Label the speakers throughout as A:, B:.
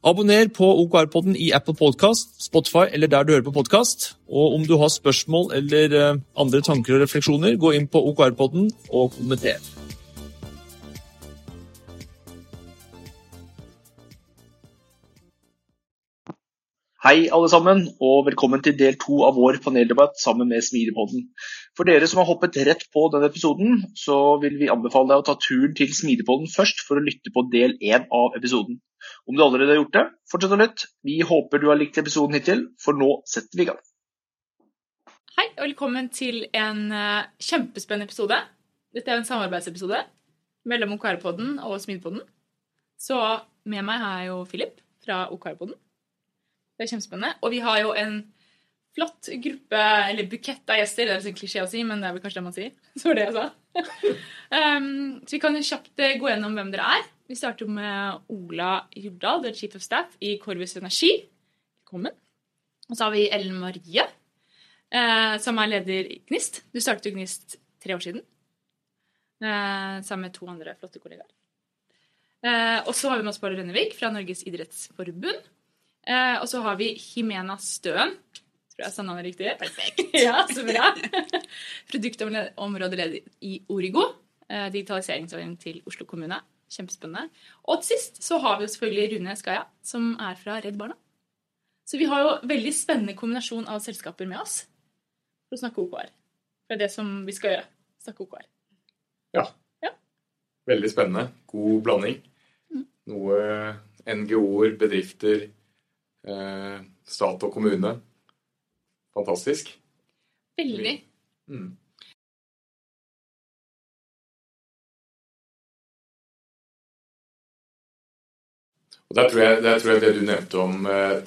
A: Abonner på OKR-podden i Apple Podcast, Spotify eller der du hører på podkast. Og om du har spørsmål eller eh, andre tanker og refleksjoner, gå inn på OKR-podden og kommenter. Hei, alle sammen, og velkommen til del to av vår paneldebatt sammen med Smidepodden. For dere som har hoppet rett på denne episoden, så vil vi anbefale deg å ta turen til Smidepodden først for å lytte på del én av episoden. Om du allerede har gjort det, fortsett å lytte. Vi håper du har likt episoden hittil, for nå setter vi i gang.
B: Hei, og velkommen til en uh, kjempespennende episode. Dette er en samarbeidsepisode mellom OKR-podden og Smidpodden. Så med meg jeg jo Philip fra OKR-podden. Det er kjempespennende. Og vi har jo en flott gruppe, eller bukett av gjester. Det er en klisjé å si, men det er vel kanskje det man sier. Så var det jeg sa. um, så vi kan jo kjapt eh, gå gjennom hvem dere er. Vi starter med Ola Jordal, er Chief of Staff i Corvus Energi. Velkommen. Og så har vi Ellen Marie, eh, som er leder i Gnist. Du startet jo Gnist tre år siden eh, sammen med to andre flotte kollegaer. Eh, og så har vi med oss Pål Rønnevik fra Norges idrettsforbund. Eh, og så har vi Himena Støen. Tror jeg sa navnet riktig? Perfekt. ja, så bra. Produktområdeleder i Origo. Eh, digitaliseringsavdelingen til Oslo kommune. Kjempespennende. Og til sist så har vi jo selvfølgelig Rune Skaja, som er fra Redd Barna. Så vi har jo veldig spennende kombinasjon av selskaper med oss for å snakke OKR. Det er det som vi skal gjøre. Snakke OKR.
C: Ja.
B: ja.
C: Veldig spennende. God blanding. Mm. Noe NGO-er, bedrifter, eh, stat og kommune. Fantastisk.
B: Veldig. Mm.
C: Og der tror, jeg, der tror jeg det du nevnte om eh,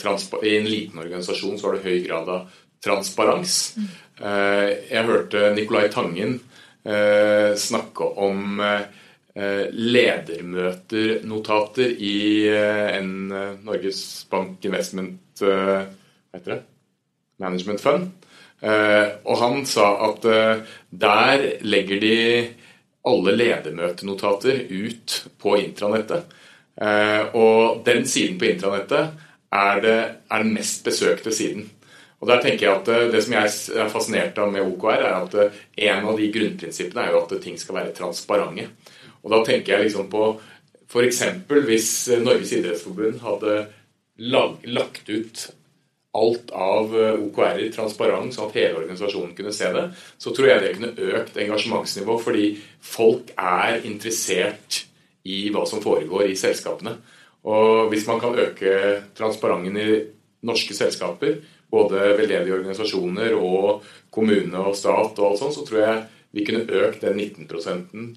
C: I en liten organisasjon så har du høy grad av transparens. Mm. Eh, jeg hørte Nicolai Tangen eh, snakke om eh, ledermøternotater i eh, en eh, Norges Bank Investment Hva heter det? Management Fund. og han sa at der legger de alle ledermøtenotater ut på intranettet. Eh, og den siden på intranettet er, det, er, den mest besøkte siden. Og der tenker jeg at eh, Det som jeg er fascinert av med OKR, er at eh, en av de grunnprinsippene er jo at ting skal være transparente. Og da tenker jeg liksom på f.eks. hvis Norges idrettsforbund hadde lag, lagt ut alt av OKR-er transparent, sånn at hele organisasjonen kunne se det, så tror jeg det kunne økt engasjementsnivå, fordi folk er interessert i hva som foregår i selskapene. Og hvis man kan øke transparenten i norske selskaper, både veldedige organisasjoner og kommune og stat og alt sånt, så tror jeg vi kunne økt den 19%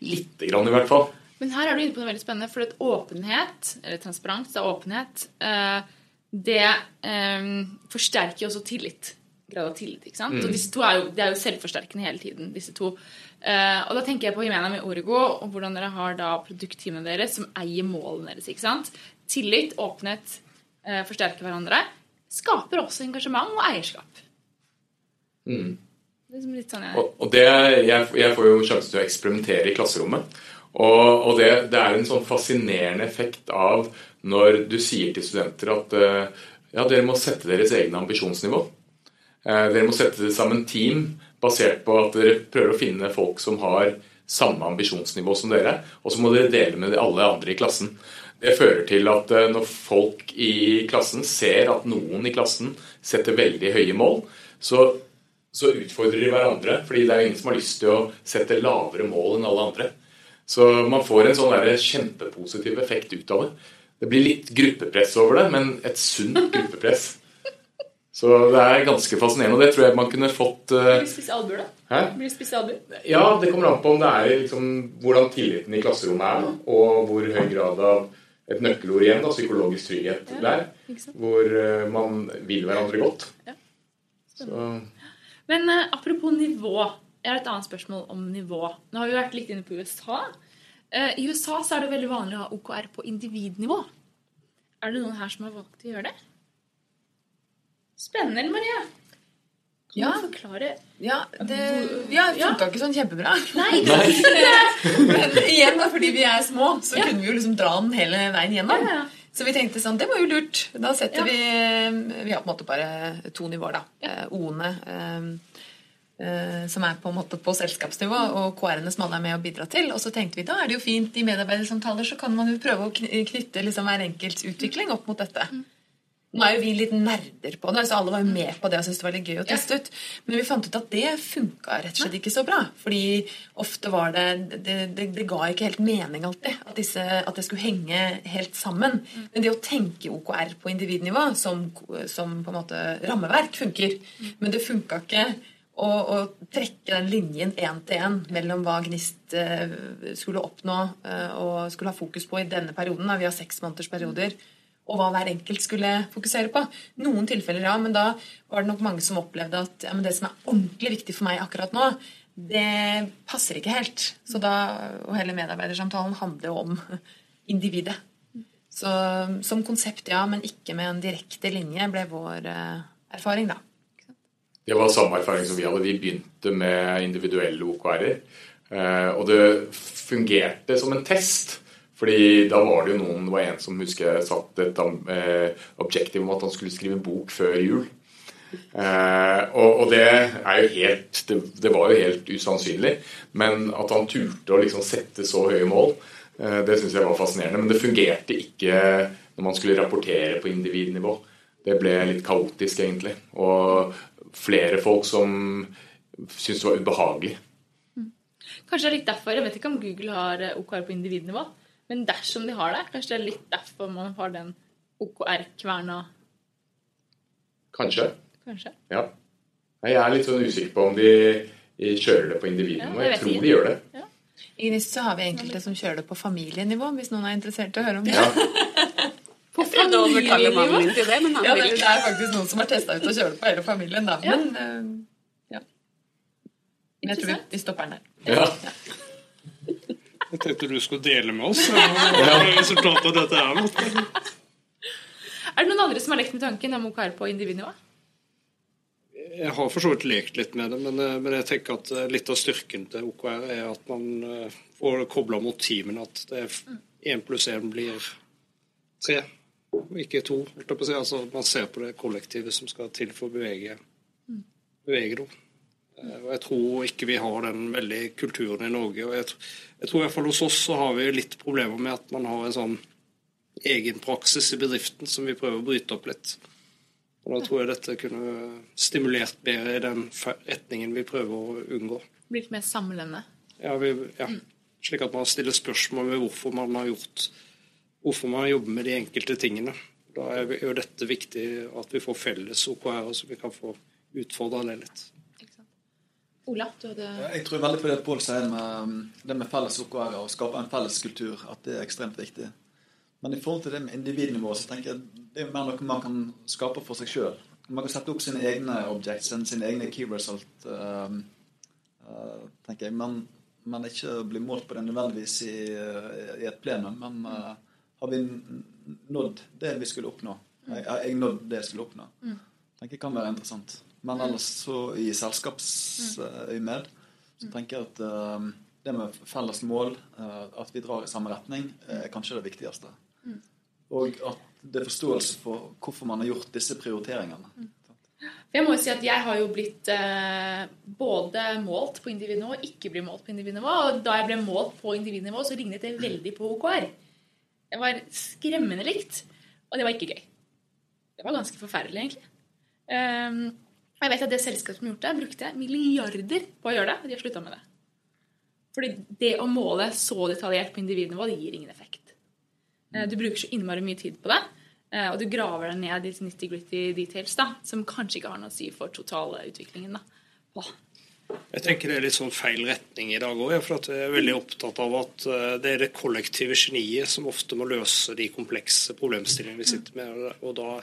C: lite grann, i hvert fall.
B: Men her er du inne på noe veldig spennende, for at åpenhet, eller transparens, det er åpenhet, eh, det eh, forsterker jo også tillit. Grad av tillit, ikke sant? Mm. Og disse to er jo, de er jo selvforsterkende hele tiden, disse to. Uh, og da tenker jeg på Jimena med Origo og hvordan dere har da produktteamet deres som eier målene deres. ikke sant? Tillit, åpenhet, uh, forsterker hverandre. Skaper også engasjement og eierskap.
C: Mm.
B: Det sånn jeg...
C: Og, og det, jeg, jeg, får jo sjanse til å eksperimentere i klasserommet. Og, og det, det, er en sånn fascinerende effekt av når du sier til studenter at uh, ja, dere må sette deres egne ambisjonsnivå. Dere må sette sammen team basert på at dere prøver å finne folk som har samme ambisjonsnivå som dere, og så må dere dele med alle andre i klassen. Det fører til at eh, når folk i klassen ser at noen i klassen setter veldig høye mål, så, så utfordrer de hverandre, fordi det er ingen som har lyst til å sette lavere mål enn alle andre. Så man får en sånn kjempepositiv effekt ut av det. Det blir litt gruppepress over det, men et sunt gruppepress. Så det er ganske fascinerende, og det tror jeg man kunne fått uh...
B: Blir det spist albuer, da? Hæ? Blir det spisse albuer?
C: Ja, det kommer an på om det er liksom, hvordan tilliten i klasserommet er, og hvor høy grad av et nøkkelord igjen, da, psykologisk trygghet, ja, der. Hvor uh, man vil hverandre godt. Ja.
B: Så. Men uh, apropos nivå. Jeg har et annet spørsmål om nivå. Nå har vi vært litt inne på USA. Eh, I USA så er det veldig vanlig å ha OKR på individnivå. Er det noen her som har valgt å gjøre det? Spennende, Maria. Kan
D: Ja.
B: du forklare
D: Ja, det ja, funka
B: Ja.
D: ikke sånn kjempebra.
B: Nei!
D: Men igjen, da, fordi vi er små, så
B: Ja.
D: kunne vi jo liksom dra den hele veien gjennom. Så vi tenkte sånn, det var jo lurt. Da setter vi Vi har på en måte bare to nivåer, da. Eh, O-ene, eh, eh, som er på en måte på selskapsnivå, og KR-ene som alle er med og bidrar til. Og så tenkte vi da er det jo fint i medarbeidersamtaler, så kan man jo prøve å knytte liksom hver enkelts utvikling opp mot dette. Nå er jo vi litt nerder på det, så alle var jo med på det og syntes det var litt gøy å teste ut. Men vi fant ut at det funka rett og slett ikke så bra. Fordi ofte var det Det, det, det ga ikke helt mening alltid at, disse, at det skulle henge helt sammen. Men det å tenke OKR på individnivå som, som på en måte rammeverk funker. Men det funka ikke å, å trekke den linjen én til én mellom hva Gnist eh, skulle oppnå eh, og skulle ha fokus på i denne perioden. Vi har seks måneders perioder og hva hver enkelt skulle fokusere på. Noen tilfeller, ja, men da var det nok mange som opplevde at ja, det som er ordentlig viktig for meg akkurat nå, det passer ikke helt. Så da, Og hele medarbeidersamtalen handler jo om individet. Så som konsept, ja, men ikke med en direkte linje, ble vår eh, erfaring, da.
C: Det var samme erfaring som vi hadde. Vi begynte med individuelle OKR-er. Eh, og det fungerte som en test. Fordi da var det jo noen Det var en som husker jeg satt et eh, objektiv om at han skulle skrive en bok før jul. Eh, og, og det er jo helt det, det var jo helt usannsynlig. Men at han turte å liksom sette så høye mål, eh, det syns jeg var fascinerende. Men det fungerte ikke når man skulle rapportere på individnivå. Det ble litt kaotisk, egentlig. Og flere folk som syntes det var ubehagelig.
B: Kanskje det er litt derfor. Jeg vet ikke om Google har eh, OKR på individnivå. Men dersom de har det, kanskje det er litt derfor man har den OKR-kverna.
C: Kanskje.
B: Kanskje.
C: Ja. Jeg er litt sånn usikker på om de kjører det på individnivå.
B: Ja, jeg
C: jeg tror de gjør det.
D: I NIST så har vi enkelte som kjører det på familienivå, hvis noen er interessert i å høre om det.
C: Ja.
E: på prøvde å overtale mannen min til det, men han
D: Ja, det, det er faktisk noen som har testa ut å kjøre det på hele familien, da.
B: Ja.
D: Men eh, ja. Men jeg tror vi, vi stopper den der.
C: Ja.
F: Jeg tenkte du skulle dele med oss hva resultatet av dette er.
B: Er det noen andre som har lekt med tanken om OKR på individnivå?
F: Jeg har for så vidt lekt litt med det, men, eh, men jeg tenker at eh, litt av styrken til OKR er at man eh, får kobla mot teamene. At det er én pluss én blir tre, og ikke to. Altså, man ser på det kollektivet som skal til for å bevege, bevege noe. Eh, Og jeg tror ikke vi har den veldig kulturen i Norge. og Jeg, jeg tror i hvert fall hos oss så har vi litt problemer med at man har en sånn egen praksis i bedriften som vi prøver å bryte opp litt. Og Da tror jeg dette kunne stimulert bedre i den retningen vi prøver å unngå.
B: Blitt mer samlende.
F: Ja, vi, ja. Slik at man stiller spørsmål ved hvorfor man har gjort Hvorfor man jobber med de enkelte tingene. Da er jo dette viktig at vi får felles OKR, så vi kan få utfordra det litt.
B: Ola, du hadde
G: Jeg tror veldig på det Pål sier med um, det med felles oppgaver og skape en felles kultur, at det er ekstremt viktig. Men i forhold til det med individnivå, så tenker jeg det er mer noe man kan skape for seg sjøl. Man kan sette opp sine egne objects, sine egne key result, um, uh, tenker jeg. Men, men ikke bli målt på det nødvendigvis i, uh, i et plenum. Men uh, har vi nådd det vi skulle oppnå? Jeg Har jeg nådd det jeg skulle oppnå? tenker jeg kan være interessant. Men ellers så i selskapsøyemed så tenker jeg at eh, det med felles mål, eh, at vi drar i samme retning, er kanskje det viktigste. Og at det er forståelse for hvorfor man har gjort disse prioriteringene.
B: For jeg må jo si at jeg har jo blitt eh, både målt på individnivå og ikke blitt målt på individnivå. Og da jeg ble målt på individnivå, så lignet det veldig på OKR. Det var skremmende likt, og det var ikke gøy. Det var ganske forferdelig, egentlig. Um, jeg vet at det selskapet som har gjort det, brukte milliarder på å gjøre det, og de har slutta med det. Fordi det å måle så detaljert på individnivå, det gir ingen effekt. Eh, Du bruker så innmari mye tid på det. Eh, Og du graver deg ned i nitty-gritty details da, som kanskje ikke har noe å si for totalutviklingen. da. Åh.
F: Jeg tenker det er litt sånn feil retning i dag òg. For jeg er veldig opptatt av at eh, det er det kollektive geniet som ofte må løse de komplekse problemstillingene vi sitter med. Og da,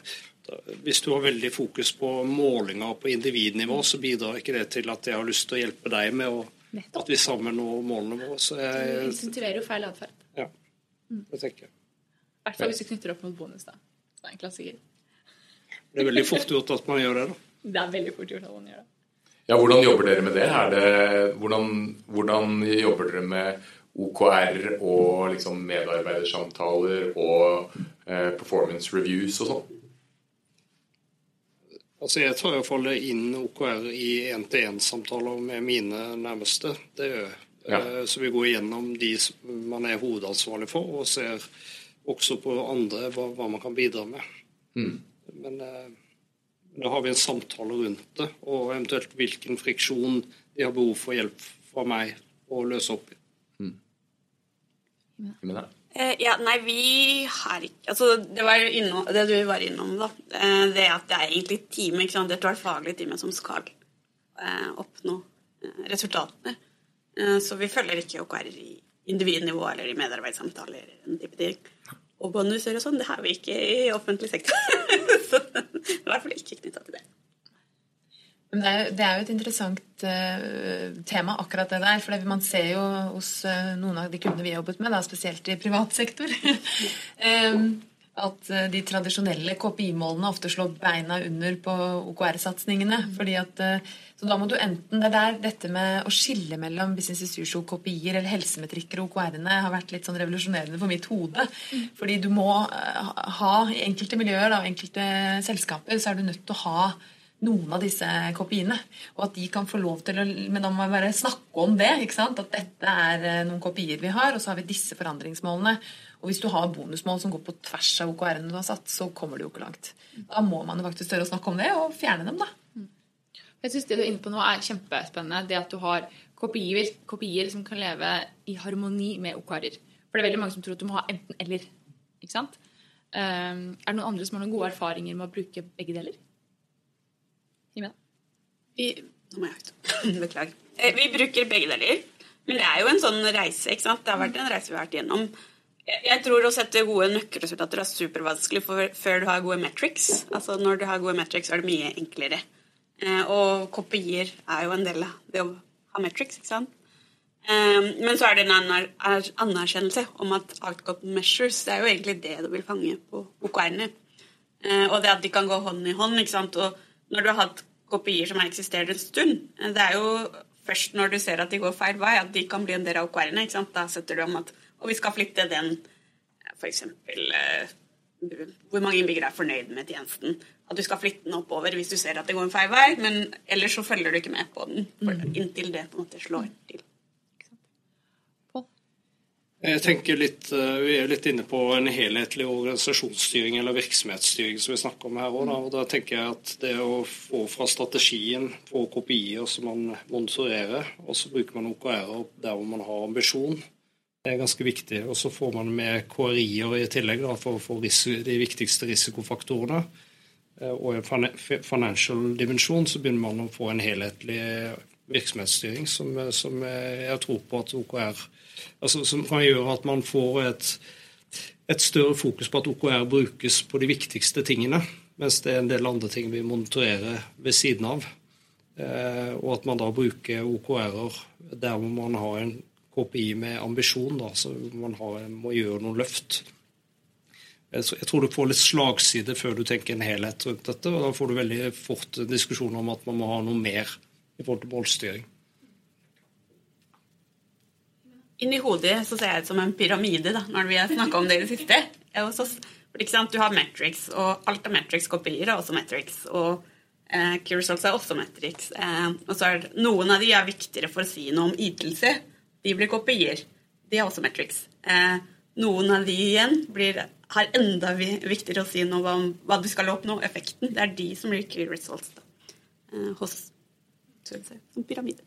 F: hvis du har veldig fokus på målinger på individnivå, så bidrar ikke det til at jeg har lyst til å hjelpe deg med å, at vi sammen når målene våre. Så
B: Du
F: jeg,
B: insentiverer jo feil atferd.
F: ja, det tenker jeg.
B: I hvert fall hvis du knytter opp mot bonus, da. Det er en klassiker.
F: Det er veldig fort gjort at man gjør det. da.
B: Det er veldig fort gjort at man gjør det.
C: Ja, Hvordan jobber dere med det? Er det hvordan, hvordan jobber dere med OKR og liksom medarbeidersamtaler og eh, performance reviews og sånn?
F: Altså Jeg tar i hvert fall inn OKR i én-til-én-samtaler med mine nærmeste. Det gjør jeg.
C: Ja.
F: Eh, Så vi går igjennom de man er hovedansvarlig for, og ser også på andre hva, hva man kan bidra med.
C: Mm.
F: Men eh, da har vi en samtale rundt det, og eventuelt hvilken friksjon de har behov for hjelp fra meg å løse opp i.
C: Ja.
E: Eh, ja, nei, vi har ikke Altså, det, var innom, det du var innom, da. eh, Det at det er egentlig time, ikke sant. Det er faglig time som skal eh, oppnå eh, resultatene. Så vi følger ikke OKR i individnivå eller i medarbeidssamtaler. Og bonuser og sånn, det har vi ikke i offentlig sektor. så i hvert fall ikke knytta til det.
D: Det er, jo, det er jo et interessant uh, tema, akkurat det der. For det, man ser jo hos uh, noen av de kundene vi har jobbet med, da, spesielt i privat sektor, um, at uh, de tradisjonelle KPI-målene ofte slår beina under på OKR-satsingene. fordi at Så da må du enten Det der dette med å skille mellom business as usual-kopier eller helsemetrikker og OKR-ene har vært litt sånn revolusjonerende for mitt hode. Fordi du må ha I enkelte miljøer og enkelte selskaper så er du nødt til å ha noen av disse kopiene. Og at de kan få lov til å Men da må vi bare snakke om det. ikke sant? At dette er eh, noen kopier vi har, og så har vi disse forandringsmålene. Og hvis du har bonusmål som går på tvers av OKR-ene du har satt, så kommer du jo ikke langt. Da må man jo faktisk tørre å snakke om det, og fjerne dem, da.
B: Jeg synes Det du er inne på nå, er kjempespennende. Det at du har kopier, kopier som kan leve i harmoni med OKR-er. For det er veldig mange som tror at du må ha enten-eller. Ikke sant? Um, er det noen andre som har noen gode erfaringer med å bruke begge deler?
E: Vi, nå må jeg ut. Beklager. Eh, Vi bruker begge deler. Men det er jo en sånn reise. ikke sant? Det har vært en reise vi har vært gjennom. Jeg tror å sette gode nøkkelresultater er supervanskelig før du har gode metrics. Altså Når du har gode metrics, er det mye enklere. Eh, og kopier er jo en del av det å ha metrics. ikke sant? Eh, men så er det en aner, er anerkjennelse om at outcome measures det er jo egentlig det du vil fange på OKR-ene. Eh, og det at de kan gå hånd i hånd. ikke sant? Og når du har hatt kopier som har eksistert en stund, det er jo først når du ser at de går feil vei, at de kan bli en del av OKR-ene. Da setter du om at og vi skal flytte den for eksempel eh, hvor mange innbyggere er fornøyd med tjenesten. At du skal flytte den oppover hvis du ser at det går en feil vei, men ellers så følger du ikke med på den for, inntil det på en måte slår til.
F: Jeg tenker litt, eh, Vi er litt inne på en helhetlig organisasjonsstyring eller virksomhetsstyring som vi snakker om her. også, da. og da tenker jeg at Det å få fra strategien, få kopier som man monitorerer, og så bruker man OKR-er der hvor man har ambisjon, det er ganske viktig. Og så får man med KRI-er i tillegg da, for å få de viktigste risikofaktorene. Eh, Og i en financial dimensjon så begynner man å få en helhetlig virksomhetsstyring som, som jeg tror på at OKR altså Som kan gjøre at man får et, et større fokus på at OKR brukes på de viktigste tingene, mens det er en del andre ting vi monitorerer ved siden av. Eh, og at man da bruker OKR-er der hvor man har en KPI med ambisjon, da, så man har, må gjøre noen løft. Jeg tror- du får litt slagside før du tenker en helhet rundt dette, og da får du veldig fort en diskusjon om at man må ha noe mer i forhold til målstyring.
E: Inni hodet så ser jeg ut som en pyramide da, når vi har snakka om det i det siste. Sant, Du har Matrix, og alt av Matrix-kopier er også Matrix. Og eh, key results er også Matrix. Eh, og så er det, Noen av de er viktigere for å si noe om ytelse. De blir kopier. De er også Matrix. Eh, noen av de igjen blir, har enda viktigere å si noe om hva du skal oppnå, effekten. Det er de som blir key results da. Eh, hos som pyramide.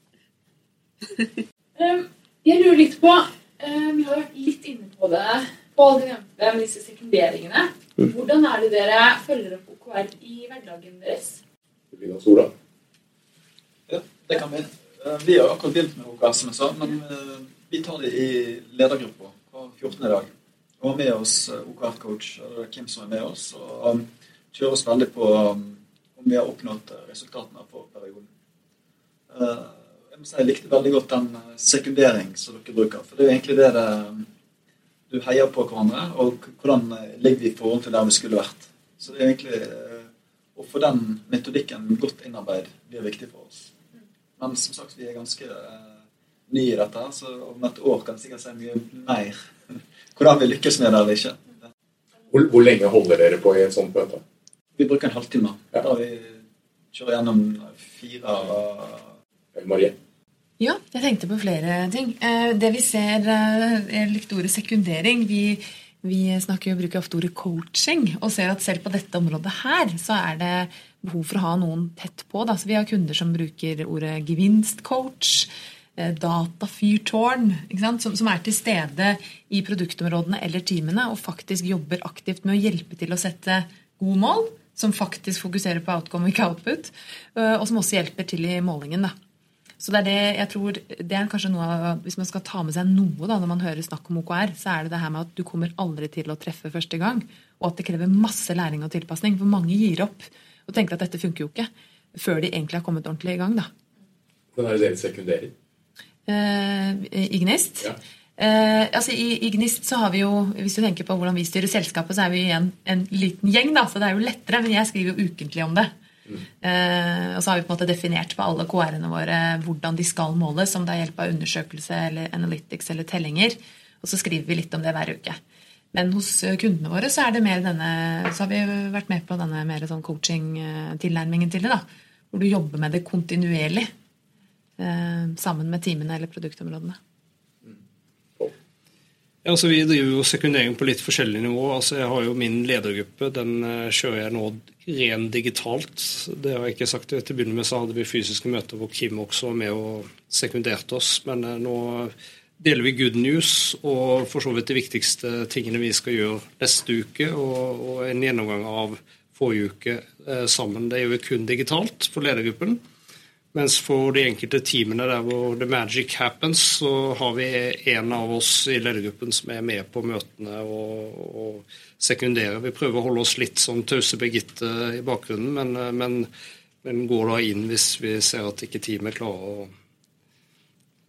B: Jeg lurer litt på um, Vi har vært litt inne på det. på alle de nevnte med disse sekunderingene. Hvordan er det dere følger opp OKR i hverdagen deres?
C: Det blir noe Sola.
G: Ja, det kan vi. Eh, Vi har akkurat begynt med OKR, som jeg sa, men eh, vi tar det i ledergruppa på 14. dag. Og har med oss eh, OKR-coach, eller Kim som er med oss, og kjører oss veldig på om vi har oppnådd eh, resultatene for perioden. Eh, Jeg si jeg likte veldig godt den eh, sekundering som dere bruker, for det er jo egentlig det det um, du heier på hverandre, og hvordan eh, ligger vi i forhold til der vi skulle vært. Så det er egentlig eh, å få den metodikken godt innarbeid blir viktig for oss. Men som sagt, vi er ganske uh, nye i dette, så om et år kan jeg sikkert si mye mer hvordan vi lykkes med det eller ikke.
C: Hvor, hvor lenge holder dere på i et sånt møte?
G: Vi bruker en halvtime.
C: Ja.
G: Da vi kjører gjennom fire
C: Marie?
D: Ja, jeg tenkte på flere ting. Eh, Det vi ser eh, Jeg likte ordet sekundering. Vi, vi snakker jo, bruker ofte ordet coaching, og ser at selv på dette området her, så er det behov for å ha noen tett på. Da. Så vi har kunder som bruker ordet gevinstcoach, eh, datafyrtårn? Som, som er til stede i produktområdene eller teamene og faktisk jobber aktivt med å hjelpe til å sette gode mål, som faktisk fokuserer på outcome, ikke output, og som også hjelper til i målingen. da. Så det er det jeg tror, det er kanskje noe av, Hvis man skal ta med seg noe da, når man hører snakk om OKR, så er det det her med at du kommer aldri til å treffe første gang. Og at det krever masse læring og tilpasning. For mange gir opp og tenker at dette funker jo ikke. Før de egentlig har kommet ordentlig i gang. da.
C: Hvordan er det dere sekunderer?
D: Eh, I Gnist?
C: Ja.
D: Eh, altså i, I Gnist så har vi jo, hvis du tenker på hvordan vi styrer selskapet, så er vi igjen en liten gjeng, da, så det er jo lettere. Men jeg skriver jo ukentlig om det. Eh, og så har vi på en måte definert på alle KR-ene våre hvordan de skal måles, om det er hjelp av undersøkelse eller analytics eller tellinger. Og så skriver vi litt om det hver uke. Men hos eh, kundene våre så er det mer denne, så har vi vært med på denne mer sånn coaching-tilnærmingen til det. da, Hvor du jobber med det kontinuerlig eh, sammen med teamene eller produktområdene.
F: Ja, altså Vi driver jo sekundering på litt forskjellig nivå. Altså Jeg har jo min ledergruppe. Den eh, kjører jeg nå ren digitalt. Det har jeg ikke sagt. Til å begynne med så hadde vi fysiske møter hvor Kim også var med og sekunderte oss. Men eh, nå deler vi good news og for så vidt de viktigste tingene vi skal gjøre neste uke. Og, og en gjennomgang av forrige uke eh, sammen. Det gjør vi kun digitalt for ledergruppen. Mens for de enkelte teamene der hvor the magic happens, så har vi en av oss i ledergruppen som er med på møtene og, og sekunderer. Vi prøver å holde oss litt som tause Birgitte i bakgrunnen, men, men, men går da inn hvis vi ser at ikke teamet klarer å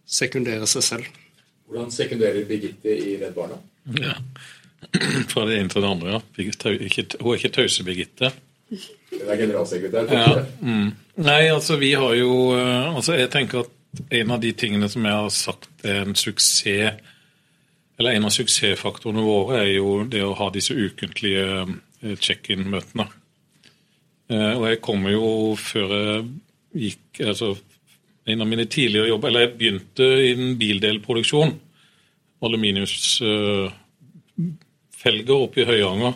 F: sekundere seg selv.
C: Hvordan sekunderer Birgitte i Redd Barna?
H: Ja. Fra det ene til det andre, ja. Hun er ikke Tause-Birgitte.
C: Hun er generalsekretær.
H: Ja. Mm. Nei, altså vi har jo eh, Altså jeg tenker at en av de tingene som jeg har sagt er en suksess Eller en av suksessfaktorene våre er jo det å ha disse ukentlige eh, check-in-møtene. Eh, Og jeg kommer jo før jeg gikk altså En av mine tidligere jobber Eller jeg begynte i en bildelproduksjon. Aluminiumsfelger oppe i Høyanger.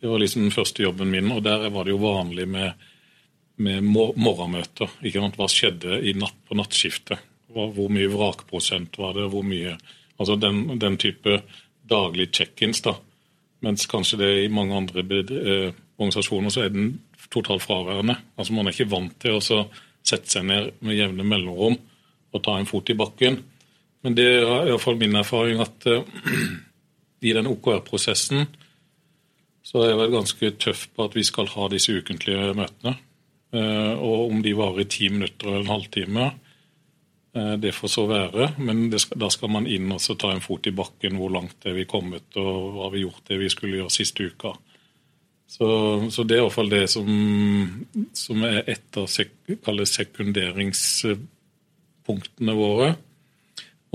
H: Det var liksom første jobben min, og der var det jo vanlig med, med. Ikke sant? Hva skjedde natt på nattskiftet? Hvor mye vrakprosent var det? Hvor mye Altså den, den type daglig check-ins, da. Mens kanskje det i mange andre eh, organisasjoner så er den totalt fraværende. Altså Man er ikke vant til å sette seg ned med jevne mellomrom og ta en fot i bakken. Men det er iallfall min erfaring at eh, i den OKR-prosessen så jeg vel ganske tøff på at vi skal ha disse ukentlige møtene. Eh, og om de varer i ti minutter eller en halvtime, eh, det får så være. Men skal, da skal man inn og ta en fot i bakken. Hvor langt er vi kommet, og har vi gjort det vi skulle gjøre siste uka. Så, så det er iallfall det som, som er et av sek, sekunderingspunktene våre.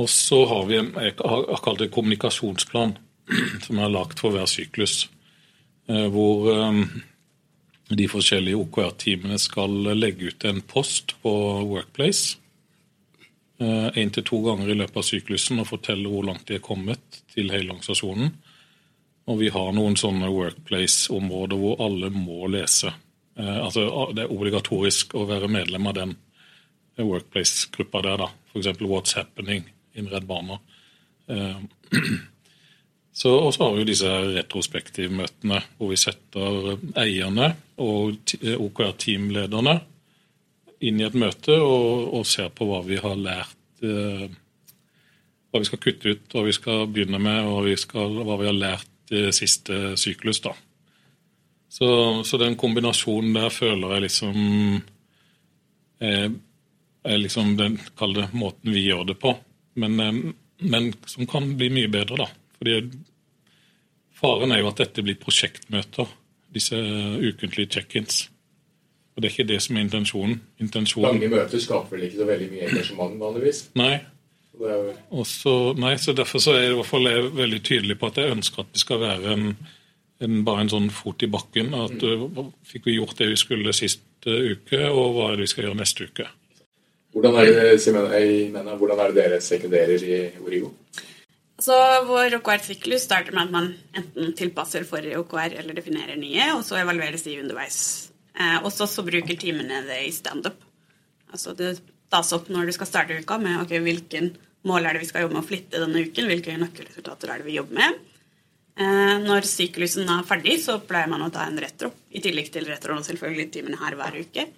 H: Og så har vi en jeg har har kalt det kommunikasjonsplan, som er lagt for hver syklus. Eh, Hvor eh, de forskjellige OKR-teamene skal legge ut en post på Workplace én til to ganger i løpet av syklusen og fortelle hvor langt de er kommet til hele organisasjonen. Og vi har noen sånne Workplace-områder hvor alle må lese. Eh, altså Det er obligatorisk å være medlem av den Workplace-gruppa der, da. F.eks. What's Happening in Redd Barna. Eh, og så har vi jo disse retrospektivmøtene hvor vi setter eierne og OKR-teamlederne inn i et møte og, og ser på hva vi har lært eh, Hva vi skal kutte ut, hva vi skal begynne med, og vi skal, hva vi har lært i siste syklus. da. Så, så den kombinasjonen der føler jeg liksom eh, er liksom den kalde måten vi gjør det på. Men, eh, men som kan bli mye bedre, da. Fordi Faren er jo at dette blir prosjektmøter, disse ukentlige check-ins. Og Det er ikke det som er intensjonen. intensjonen
C: Lange møter skaper vel ikke så veldig mye engasjement vanligvis?
H: Nei. Også, nei, så Derfor så er jeg i hvert fall jeg veldig tydelig på at jeg ønsker at det skal være en, en, bare en sånn fot i bakken. At mm. Fikk vi gjort det vi skulle sist uh, uke, og hva er det vi skal gjøre neste uke?
C: Hvordan er det, Mena, hvordan er det dere sekunderer i Origo?
E: Så Vår OKR-syklus starter med at man enten tilpasser forrige OKR eller definerer nye, og så evalueres de underveis. Eh, og så bruker teamene det i standup. Altså det tas opp når du skal starte uka med ok, hvilken mål er det vi skal jobbe med å flytte denne uken, hvilke nøkkelresultater er det vi jobber med. Eh, når syklusen er ferdig, så pleier man å ta en retro, i tillegg til retroen selvfølgelig timene her hver uke.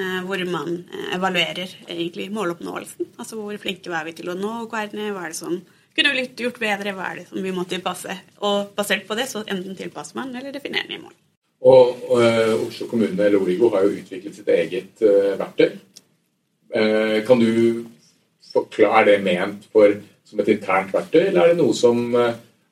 E: Eh, hvor man eh, evaluerer egentlig måloppnåelsen. Altså hvor flinke var vi til å nå OKR-ene, hva er det som kunne blitt gjort bedre, hva er det som vi må tilpasse? Og basert på det så enten tilpasser man eller definerer nye mål.
C: Og, og uh, Oslo kommune eller Origo har jo utviklet sitt eget uh, verktøy. Uh, kan du forklare det ment for, som et internt verktøy, eller er det noe som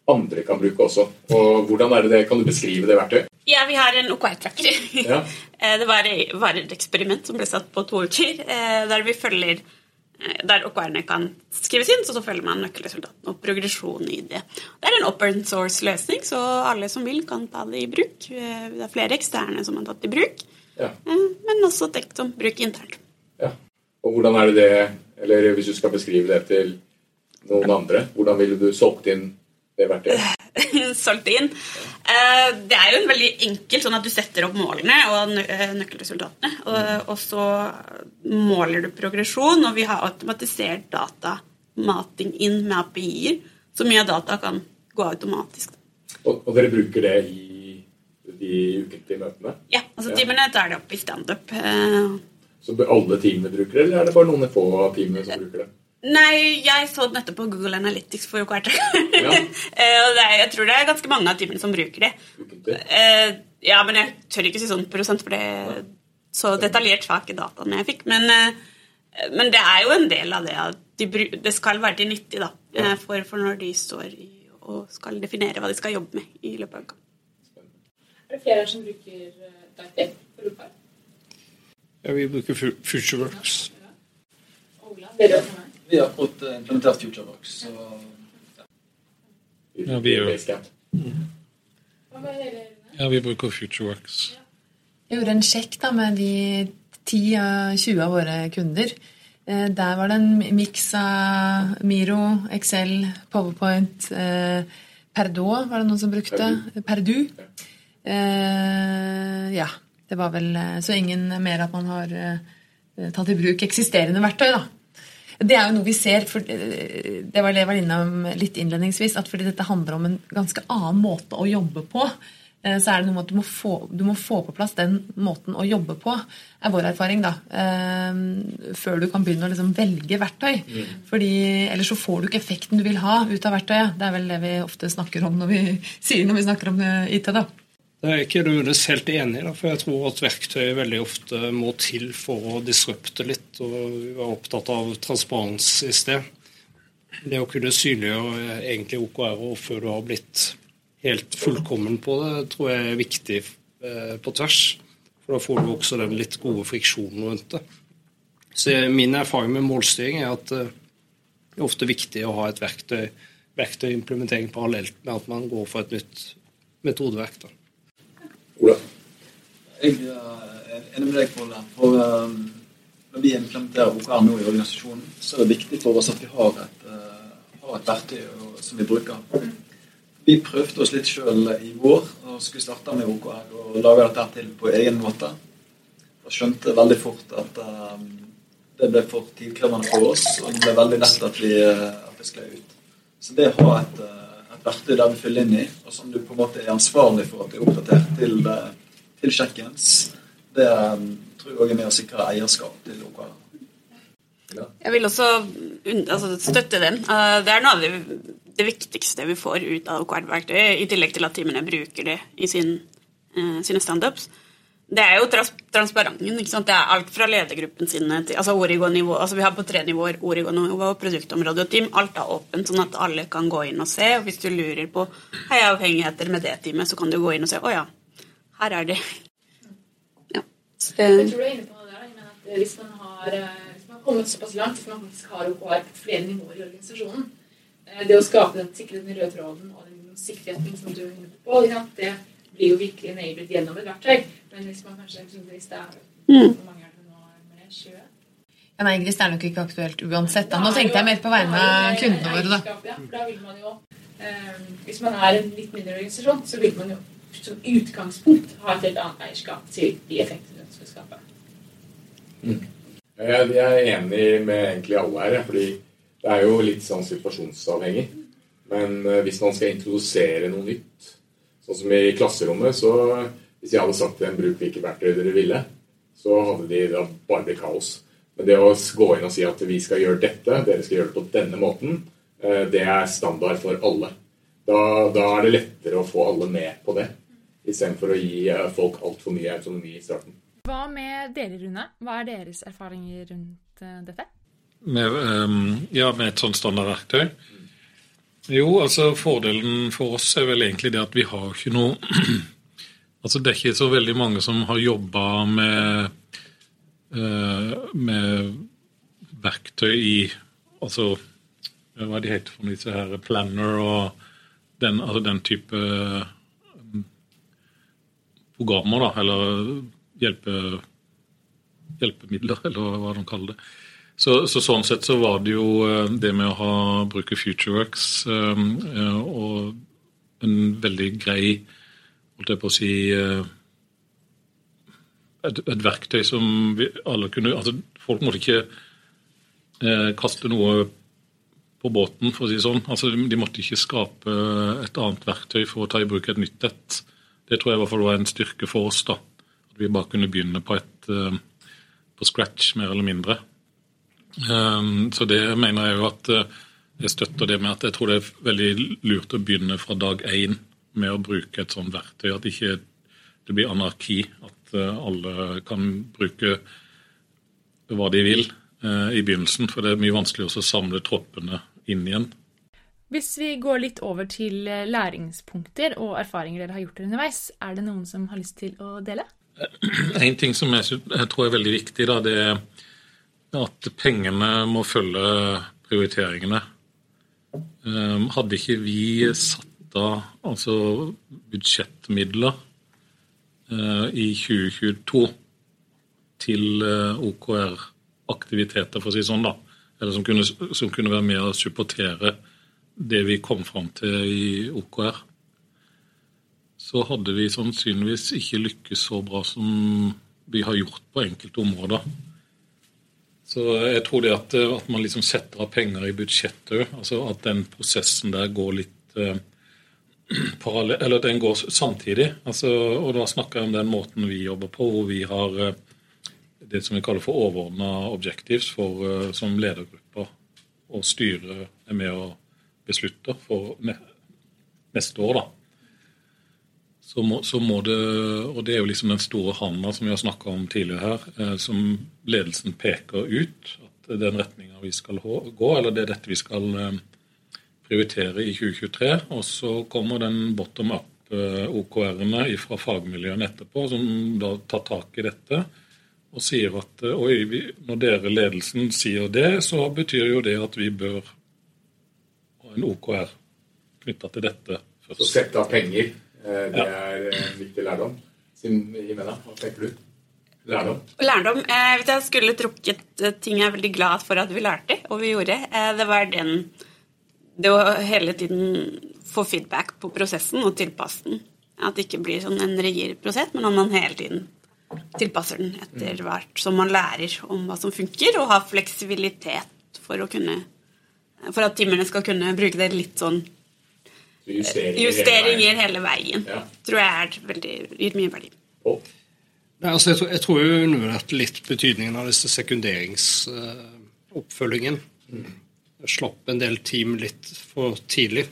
C: andre kan bruke også? Og hvordan er det, det Kan du beskrive det verktøyet?
E: Ja, vi har en OKR-tracker.
C: Ja.
E: det var, var, et eksperiment som ble satt på to uker, der vi følger Eh, der OKR-ene kan skrives inn, så, så følger man nøkkelresultatene og progresjonen i det. Det er en open source-løsning, så alle som vil, kan ta det i bruk. Eh, det er flere eksterne som har tatt det i bruk,
C: ja.
E: Eh, men også tenkt som bruk internt.
C: Ja. Og hvordan er det det Eller hvis du skal beskrive det til noen andre, hvordan ville du solgt inn det verktøyet?
E: solgt inn. Eh, det er jo en veldig enkelt, sånn at du setter opp målene og eh, nøkkelresultatene. Og, og så måler du progresjon, og vi har automatisert datamating inn med API-er. Så mye av data kan gå automatisk.
C: Og, og dere bruker det i de ukentlige møtene?
E: Ja. altså Timene tar det opp i standup. Eh.
C: Så alle teamene bruker det, eller er det bare noen få av teamene som bruker det?
E: Nei, jeg så nettopp på Google Analytics for OKR. Ja. og jeg tror det er ganske mange av teamene som bruker det. Uh, ja, men jeg tør ikke si sånn prosent, for det er så detaljert var ikke dataene jeg fikk. Men, uh, men, det er jo en del av det at de, det skal være til nyttig da, for, for, når de står i, og skal definere hva de skal jobbe med i løpet av uka.
B: Er det flere som bruker Dietic for OKR?
F: Ja, vi bruker FutureWorks.
B: Ja. Ola?
G: Vi har fått eh, implementert FutureWorks. Så,
H: ja. ja, vi gjør Ja, vi bruker FutureWorks.
D: Jeg gjorde en sjekk da med de 10-20 av våre kunder. Eh, der var det en miks av Miro, Excel, Powerpoint eh, Perdot var det noen som brukte. Perdu. Ja. Det var vel Så ingen mer at man har tatt i bruk eksisterende verktøy, da. Det er jo noe vi ser, for eh, det var det jeg var innom litt innledningsvis, at fordi dette handler om en ganske annen måte å jobbe på, eh, så er det noe med at du må, få, du må få på plass den måten å jobbe på, er vår erfaring, da. Eh, før du kan begynne å liksom velge verktøy. Mm. Fordi Ellers så får du ikke effekten du vil ha ut av verktøyet. Det er vel det vi ofte snakker om når vi sier når vi snakker om IT. da.
F: Det er ikke Runes helt enig i, for jeg tror at verktøyet veldig ofte må til for å disrupte litt. og Vi var opptatt av transparens i sted. Det å kunne synliggjøre egentlig OKR før du har blitt helt fullkommen på det, tror jeg er viktig eh, på tvers. For da får du også den litt gode friksjonen rundt det. Så Min erfaring med målstyring er at eh, det er ofte viktig å ha et verktøy, verktøyimplementering parallelt med at man går for et nytt metodeverk. da.
C: Ola?
G: Jeg er enig med deg, Pål. For um, når vi implementerer OKR nå i organisasjonen, så er det viktig for oss at vi har et, uh, har et verktøy som vi bruker. Vi prøvde oss litt sjøl i vår og skulle starte med OKR og lage dette til på egen måte. Og skjønte veldig fort at um, det ble for tidkrevende for oss, og det ble veldig lett at vi, at vi skled ut. Så det å ha et verktøy der vi fyller inn i, og som du på en måte er ansvarlig for at er oppdatert til, til check-ins, det, tror jeg også er med å sikre eierskap til OKR.
E: Jeg vil også altså, støtte den. Eh, Det er noe av det, det viktigste vi får ut av OKR-verktøyet, i tillegg til at teamene bruker det i sin, eh, sine standups. Det er jo trans transparenten. ikke sant? Det er alt fra ledergruppen sine til altså Origo-nivå. altså Vi har på tre nivåer Origo-nivå, produktområde og team. Alt er åpent, sånn at alle kan gå inn og se. og Hvis du lurer på hei, avhengigheter med det teamet, så kan du gå inn og se å ja, her er de. Ja.
B: Jeg tror du er inne på det der. Eh, eh, hvis man har kommet såpass langt, hvis man faktisk har OKR på flere nivåer i organisasjonen, eh, det å skape den, sikre den røde tråden og den sikkerheten som du er inne på, det blir jo virkelig enabled gjennom et verktøy. Men hvis man kanskje hvis det er Hvor mange er det nå? med det 20?
D: Ja, nei, Gris, det er nok ikke aktuelt uansett. Da. Nå tenkte jeg mer på vegne av kundene våre, da.
B: Ja, for da vil man jo, eh, hvis man er en litt mindre organisasjon, så vil man jo som utgangspunkt ha et helt annet eierskap til de effektene du skal skape. skape.
C: Jeg jeg er enig med egentlig alle her, fordi det er jo litt sånn situasjonsavhengig. Men eh, hvis man skal introdusere noe nytt, sånn som i klasserommet, så hvis jeg hadde sagt til dem bruk hvilke verktøy dere ville, så hadde de da bare blitt kaos. Men det å gå inn og si at vi skal gjøre dette, dere skal gjøre det på denne måten, eh, det er standard for alle. Da, da er det lettere å få alle med på det, istedenfor å gi eh, folk altfor mye autonomi i starten.
B: Hva med dere, Rune? Hva er deres erfaringer rundt eh, dette?
H: Med, um, ja, med et sånt standardverktøy? Jo, altså fordelen for oss er vel egentlig det at vi har ikke noe Altså det er ikke så veldig mange som har jobba med, eh, med verktøy i Altså hva de heter for disse her planner og den, altså den type mm, programmer, da, eller hjelpe, hjelpemidler, eller hva de kaller det. Så, så sånn sett så var det jo eh, det med å ha, bruke FutureWorks eh, eh, og en veldig grei holdt jeg på å si et, et verktøy som vi alle kunne altså Folk måtte ikke kaste noe på båten, for å si det sånn. Altså, de måtte ikke skape et annet verktøy for å ta i bruk et nytt et. Det tror jeg i hvert fall var en styrke for oss. da. At vi bare kunne begynne på et på scratch, mer eller mindre. Um, så det mener jeg jo at eh, jeg støtter det med at jeg tror det er veldig lurt å begynne fra dag én med å bruke et sånt verktøy. At ikke det blir anarki. At eh, alle kan bruke hva de vil eh, i begynnelsen. For det er mye vanskeligere å samle troppene inn igjen.
B: Hvis vi går litt over til læringspunkter og erfaringer dere har gjort underveis, er det noen som har lyst til å dele?
H: En ting som jeg tror er veldig viktig, da, det er at pengene må følge prioriteringene. Um, hadde ikke vi satt av altså budsjettmidler eh, i 2022 til eh, OKR-aktiviteter, for å si sånn, da, eller som kunne, som kunne være med å supportere det vi kom fram til i OKR, så hadde vi sannsynligvis ikke lykkes så bra som vi har gjort på enkelte områder. Så jeg tror det at, at man liksom setter av penger i budsjettet, altså at den prosessen der går litt eh, parallell, eller den går samtidig. Altså, og da snakker jeg om den måten vi jobber på, hvor vi har eh, det som vi kaller for overordna objectives for, eh, som ledergrupper og styret er med å beslutte for ne neste år. da så må, så må det Og det er jo liksom den store handa som vi har snakka om tidligere her, eh, som ledelsen peker ut. At det er den retninga vi skal gå, eller det er dette vi skal eh, prioritere i 2023. Og så kommer den bottom up-OKR-ene fra fagmiljøene etterpå, som da tar tak i dette. Og sier at og når dere ledelsen sier det, så betyr jo det at vi bør ha en OKR knytta til dette
C: Så sette av penger, eh, det er en viktig lærdom. Jimena, hva tenker du? Lærdom?
E: Lærdom. Eh, hvis jeg skulle trukket eh, ting jeg er veldig glad for at vi lærte, og vi gjorde, eh, det var den Det å hele tiden få feedback på prosessen og tilpasse den. At det ikke blir sånn en rigid prosess, men at man hele tiden tilpasser den etter hvert som man lærer om hva som funker, og har fleksibilitet for å kunne For at timene skal kunne bruke det litt sånn
C: Så justeringer, hele veien.
E: hele veien.
C: Ja.
E: Tror jeg er veldig, gir mye verdi.
F: Nei, altså jeg, tror, jeg tror jeg undervurderte litt betydningen av disse sekunderingsoppfølgingen. Jeg slapp en del team litt for tidlig.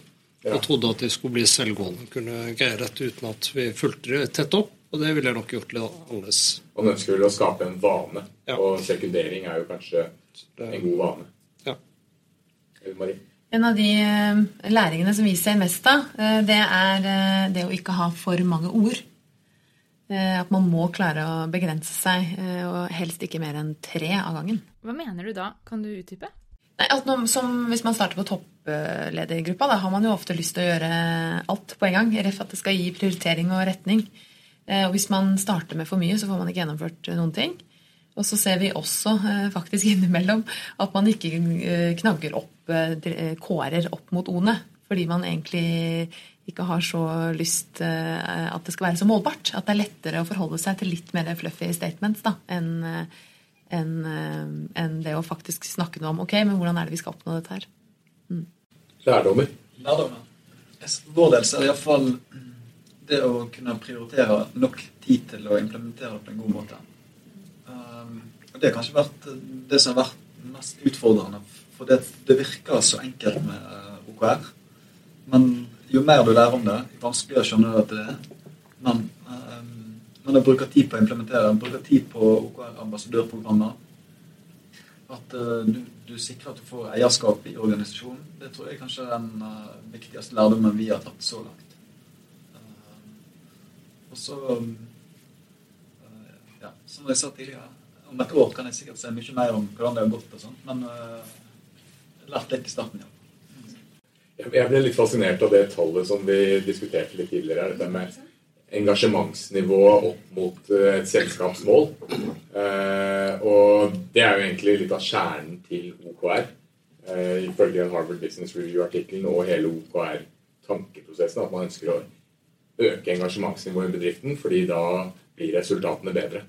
C: Ja.
F: Og trodde at de skulle bli selvgående, kunne greie dette uten at vi fulgte det tett opp. Og det ville jeg nok gjort litt annerledes.
C: Man ønsker vel å skape en vane,
F: Ja.
C: og sekundering er jo kanskje en god vane.
F: Ja.
C: Marie?
D: En av de eh, læringene som vi ser mest av, eh, det er eh, det å ikke ha for mange ord. At man må klare å begrense seg, og helst ikke mer enn tre av gangen.
B: Hva mener du da? Kan du utdype?
D: Nei, at når, som Hvis man starter på toppledergruppa, da har man jo ofte lyst til å gjøre alt på en gang. Ref at det skal gi prioritering og retning. Og hvis man starter med for mye, så får man ikke gjennomført noen ting. Og så ser vi også eh, faktisk innimellom at man ikke eh, knagger opp eh, kårer opp mot O-ene. Fordi man egentlig ikke har så lyst at det skal være så målbart. At det er lettere å forholde seg til litt mer fluffy statements da, enn enn, eh, det å faktisk snakke noe om ok, men hvordan er det vi skal oppnå dette her.
C: Lærdommer.
G: Lærdommer. Vår del er det iallfall det å kunne prioritere nok tid til å implementere det på en god måte. Og Det har kanskje vært det som har vært mest utfordrende. For det, det virker så enkelt med eh, OKR. Men jo mer du lærer om det, jo vanskeligere skjønner du at det er. Men um, når du bruker tid på å implementere, bruker tid på OKR-ambassadørprogrammer, at eh, du, du sikrer at du får eierskap i organisasjonen. Det tror jeg kanskje er den eh, viktigste lærdommen vi har tatt så langt. Eh, og så eh, Ja, som jeg sa tidligere, om et år kan jeg sikkert se mye mer om hvordan det har gått og sånt, men uh, lært litt i starten, ja.
C: Jeg ble litt fascinert av det tallet som vi diskuterte litt tidligere. Dette med engasjementsnivå opp mot eh, et selskapsmål. Eh, og det er jo egentlig litt av kjernen til OKR. Ifølge den Harvard Business Review-artikkelen og hele OKR-tankeprosessen. At man ønsker å øke engasjementsnivået i bedriften, fordi da blir resultatene bedre.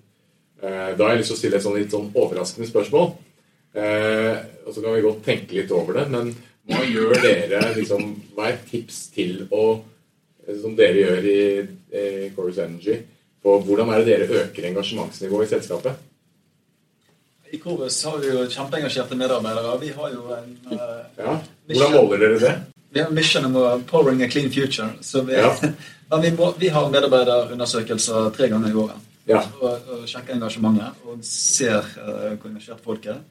C: Eh, da har jeg lyst til å stille et sånn litt sånn overraskende spørsmål. Eh, og så kan vi godt tenke litt over det, men hva gjør dere liksom, Hva er tips til å Som dere gjør i eh, Chorus Energy på hvordan er det dere øker engasjementsnivået i selskapet?
G: I Corvus har vi jo kjempeengasjerte medarbeidere. Vi har jo en uh,
C: Ja, Hvordan måler dere det?
G: Vi har en mission om powering a clean future. Så vi,
C: Ja.
G: vi, må, vi har medarbeiderundersøkelser tre ganger i året.
C: Ja.
G: Og, og sjekker engasjementet og ser uh, hvor engasjert folk er.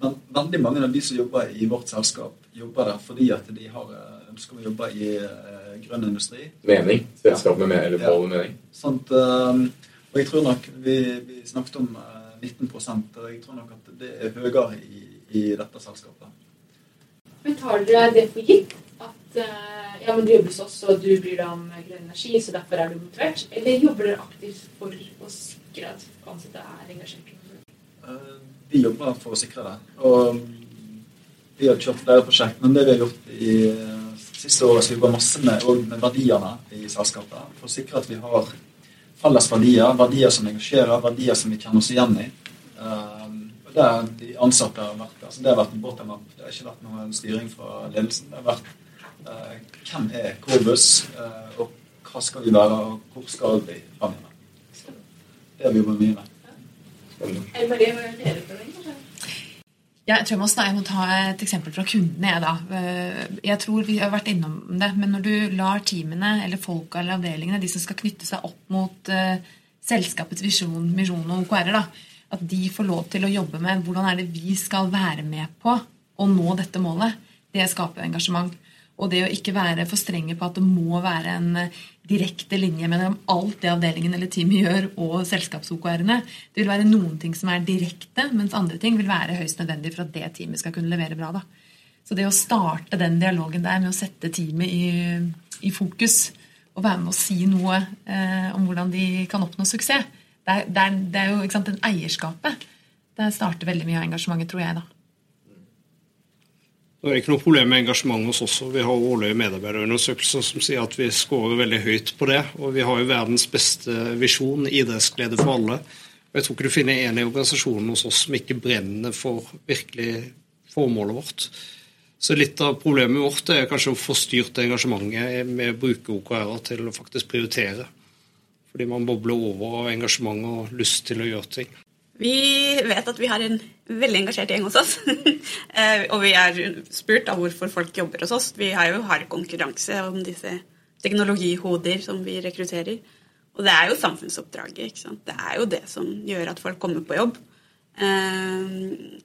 G: Men veldig mange av de som jobber i vårt selskap, jobber der fordi at de har ønske om å jobbe i uh, grønn industri.
C: Mening? Selskap med eller
G: Ja.
C: mening?
G: Sånt, uh, og jeg tror nok Vi, vi snakket om eh, 19% og jeg tror nok at det er høyere i, i dette selskapet.
B: Men tar dere det for gitt at eh, ja, men du jobber hos oss, og du bryr deg om grønn energi, så derfor er du motivert? Eller jobber dere aktivt for å sikre at ansatte er engasjert?
G: Eh, Vi jobber for å sikre det. Og vi har kjørt flere prosjekt, men det vi har gjort i eh, siste året, så vi jobber masse med, med verdiene i selskapet. For å sikre at vi har felles verdier, verdier som engasjerer, verdier som vi kjenner oss igjen i. der de ansatte har vært altså Det har vært bottom up. Det har ikke vært noen styring fra ledelsen. Det har vært eh, hvem er Corbus, eh, og hva skal vi være, og hvor skal vi framover. Det har vi jobbet mye med.
B: Ja. Marie, hva gjør dere?
D: Jeg tror jeg må, snak- jeg må ta et eksempel fra kundene. Jeg, da. Eh, jeg tror Vi har vært innom det, men når du lar teamene eller folka eller avdelingene, de som skal knytte seg opp mot uh, selskapets visjon, misjon og OKR-er, da, at de får lov til å jobbe med hvordan er det vi skal være med på å nå dette målet, det skaper engasjement. Og det å ikke være for strenge på at det må være en eh, direkte linje mellom alt det avdelingen eller teamet gjør, og selskaps-OKR-ene. Det vil være noen ting som er direkte, mens andre ting vil være høyst nødvendig for at det teamet skal kunne levere bra. Da. Så det å starte den dialogen der med å sette teamet i, i fokus, og være med å si noe eh, om hvordan de kan oppnå suksess, det er, det er, det er jo ikke sant, den eierskapet. Der starter veldig mye av engasjementet, tror jeg. da.
F: Det er ikke noe problem med engasjement hos oss. også. Vi har årlige medarbeiderundersøkelser som sier at vi scorer veldig høyt på det. Og vi har jo verdens beste visjon, idrettsglede for alle. Og Jeg tror ikke du finner en i organisasjonen hos oss som ikke brenner for virkelig formålet vårt. Så litt av problemet vårt er kanskje å få styrt engasjementet med å bruke OKR-er til å faktisk prioritere. Fordi man bobler over av engasjement og lyst til å gjøre ting.
E: Vi vet at vi har en veldig engasjert gjeng hos oss. Eh, og vi er spurt av hvorfor folk jobber hos oss. Vi har jo hard konkurranse om disse teknologihoder som vi rekrutterer. Og det er jo samfunnsoppdraget. ikke sant? Det er jo det som gjør at folk kommer på jobb. Eh,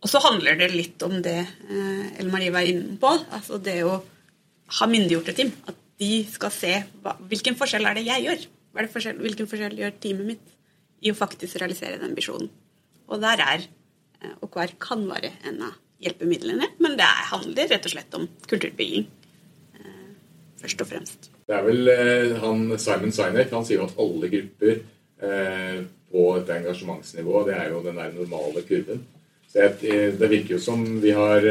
E: og så handler det litt om det eh, Marie var inne på. Altså det å ha myndiggjorte team. At de skal se hva, hvilken forskjell er det jeg gjør. Forskjell, hvilken forskjell gjør teamet mitt i å faktisk realisere den visjonen. Og der er eh, OKR kan være en av hjelpemidlene, men det handler rett og slett om kulturbygging. Eh, først og fremst.
C: Det er vel eh, han Simon Sinek han sier at alle grupper på et engasjementsnivå, det er jo den der normale kurven. Så jeg, Det virker jo som vi har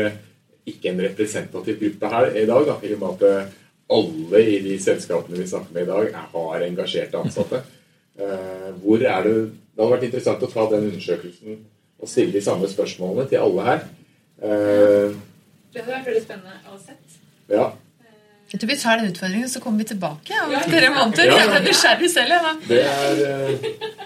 C: ikke en representativ gruppe her i dag. Da, I og med at alle i de selskapene vi snakker med i dag, har engasjerte ansatte. Eh, hvor er det Det hadde vært interessant å ta den undersøkelsen og stille de samme spørsmålene til alle her.
B: Eh, det hadde vært veldig spennende å sett.
C: Ja.
D: Jeg tror vi tar den utfordringen, så kommer vi tilbake om ja, tre måneder. Ja. Jeg er nysgjerrig selv. Ja.
C: Det er... Eh,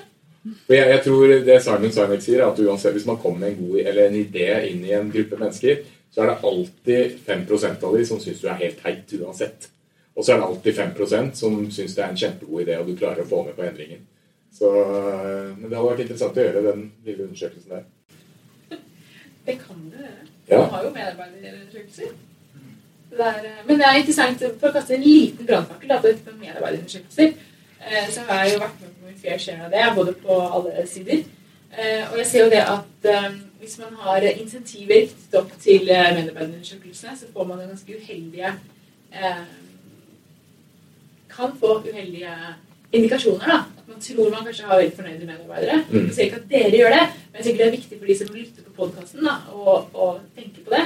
C: jeg, jeg, tror det Simon Sinek sier, er at uansett hvis man kommer med en, god, eller en idé inn i en gruppe mennesker, så er det alltid 5% av de som syns du er helt teit uansett. Og så er det alltid 5 som syns det er en kjempegod idé, og du klarer å få med på endringen. Så, eh, men det hadde vært interessant å gjøre den lille undersøkelsen der.
B: Det kan du gjøre. Ja. Du har jo medarbeiderundersøkelser. Er, eh, men det er interessant for å kaste en liten brannfakkel på medarbeiderundersøkelser. Eh, så har jeg jo vært med på min fair share av det, både på alle sider. Og jeg ser jo det at hvis man har insentiver knyttet opp til medarbeiderundersøkelsene, så får man jo ganske uheldige kan få uheldige indikasjoner. da, At man tror man kanskje har veldig fornøyde medarbeidere. Mm. Jeg sier ikke at dere gjør det, men jeg tenker det er viktig for de som lytter på podkasten og, og tenker på det.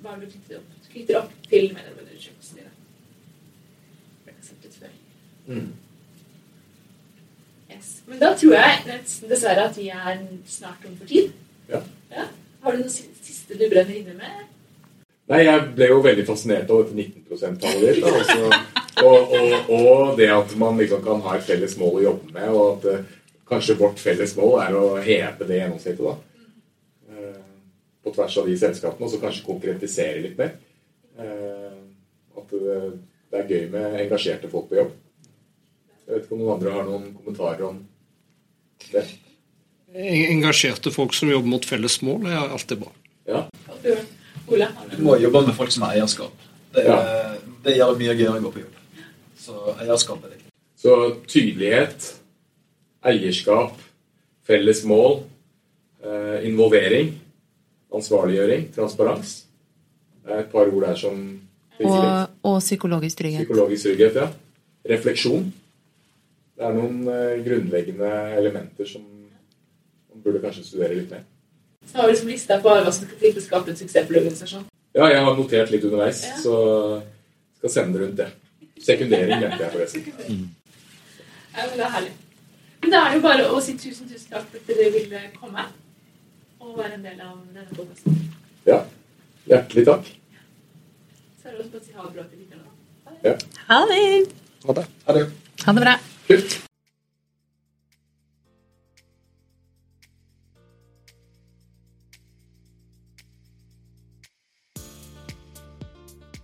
B: Hva du knytter opp, knytter opp til medarbeiderundersøkelsen din? Det har før. Mm. Yes. Men da tror jeg dessverre at vi er snart tom for tid.
C: Ja.
B: ja. Har du noe siste du brenner inne med?
C: Nei, jeg ble jo veldig fascinert av dette 19 %-tallet ditt. Altså, og, og, og, det at man liksom kan ha et felles mål å jobbe med, og at uh, kanskje vårt felles mål er å heve det gjennomsnittet. da. Uh, på tvers av de selskapene, og så kanskje konkretisere litt mer. Uh, at det, det er gøy med engasjerte folk på jobb. Jeg vet ikke om noen andre har noen kommentarer om det.
F: Engasjerte folk som jobber mot felles mål, er alltid bra.
C: Ja.
B: Ole?
G: Du må jobbe med folk som har eierskap. Det, ja. det gjør det mye gøyere å gå på jobb. Så eierskap er viktig.
C: Så tydelighet, eierskap, felles mål, eh, involvering, ansvarliggjøring, transparens. Det er et par ord der som
D: og, og, psykologisk trygghet.
C: Psykologisk trygghet, ja. Refleksjon. Det er noen eh, grunnleggende elementer som man burde kanskje studere litt mer.
B: Så har vi liksom lista på hva som skal til for å skape en suksessfull organisasjon.
C: Ja, jeg har notert litt underveis, ja. så skal sende rundt det. Sekundering mente jeg forresten. Mm.
B: Ja, men det er herlig. Men da er det jo bare å si tusen, tusen takk for at dere ville komme og være en del av denne podkasten.
C: Ja. Hjertelig takk.
B: Så er det også bare å si ha det bra til videre
C: nå.
D: Ha det.
C: Ha det. Ha det
D: bra.
C: Kult.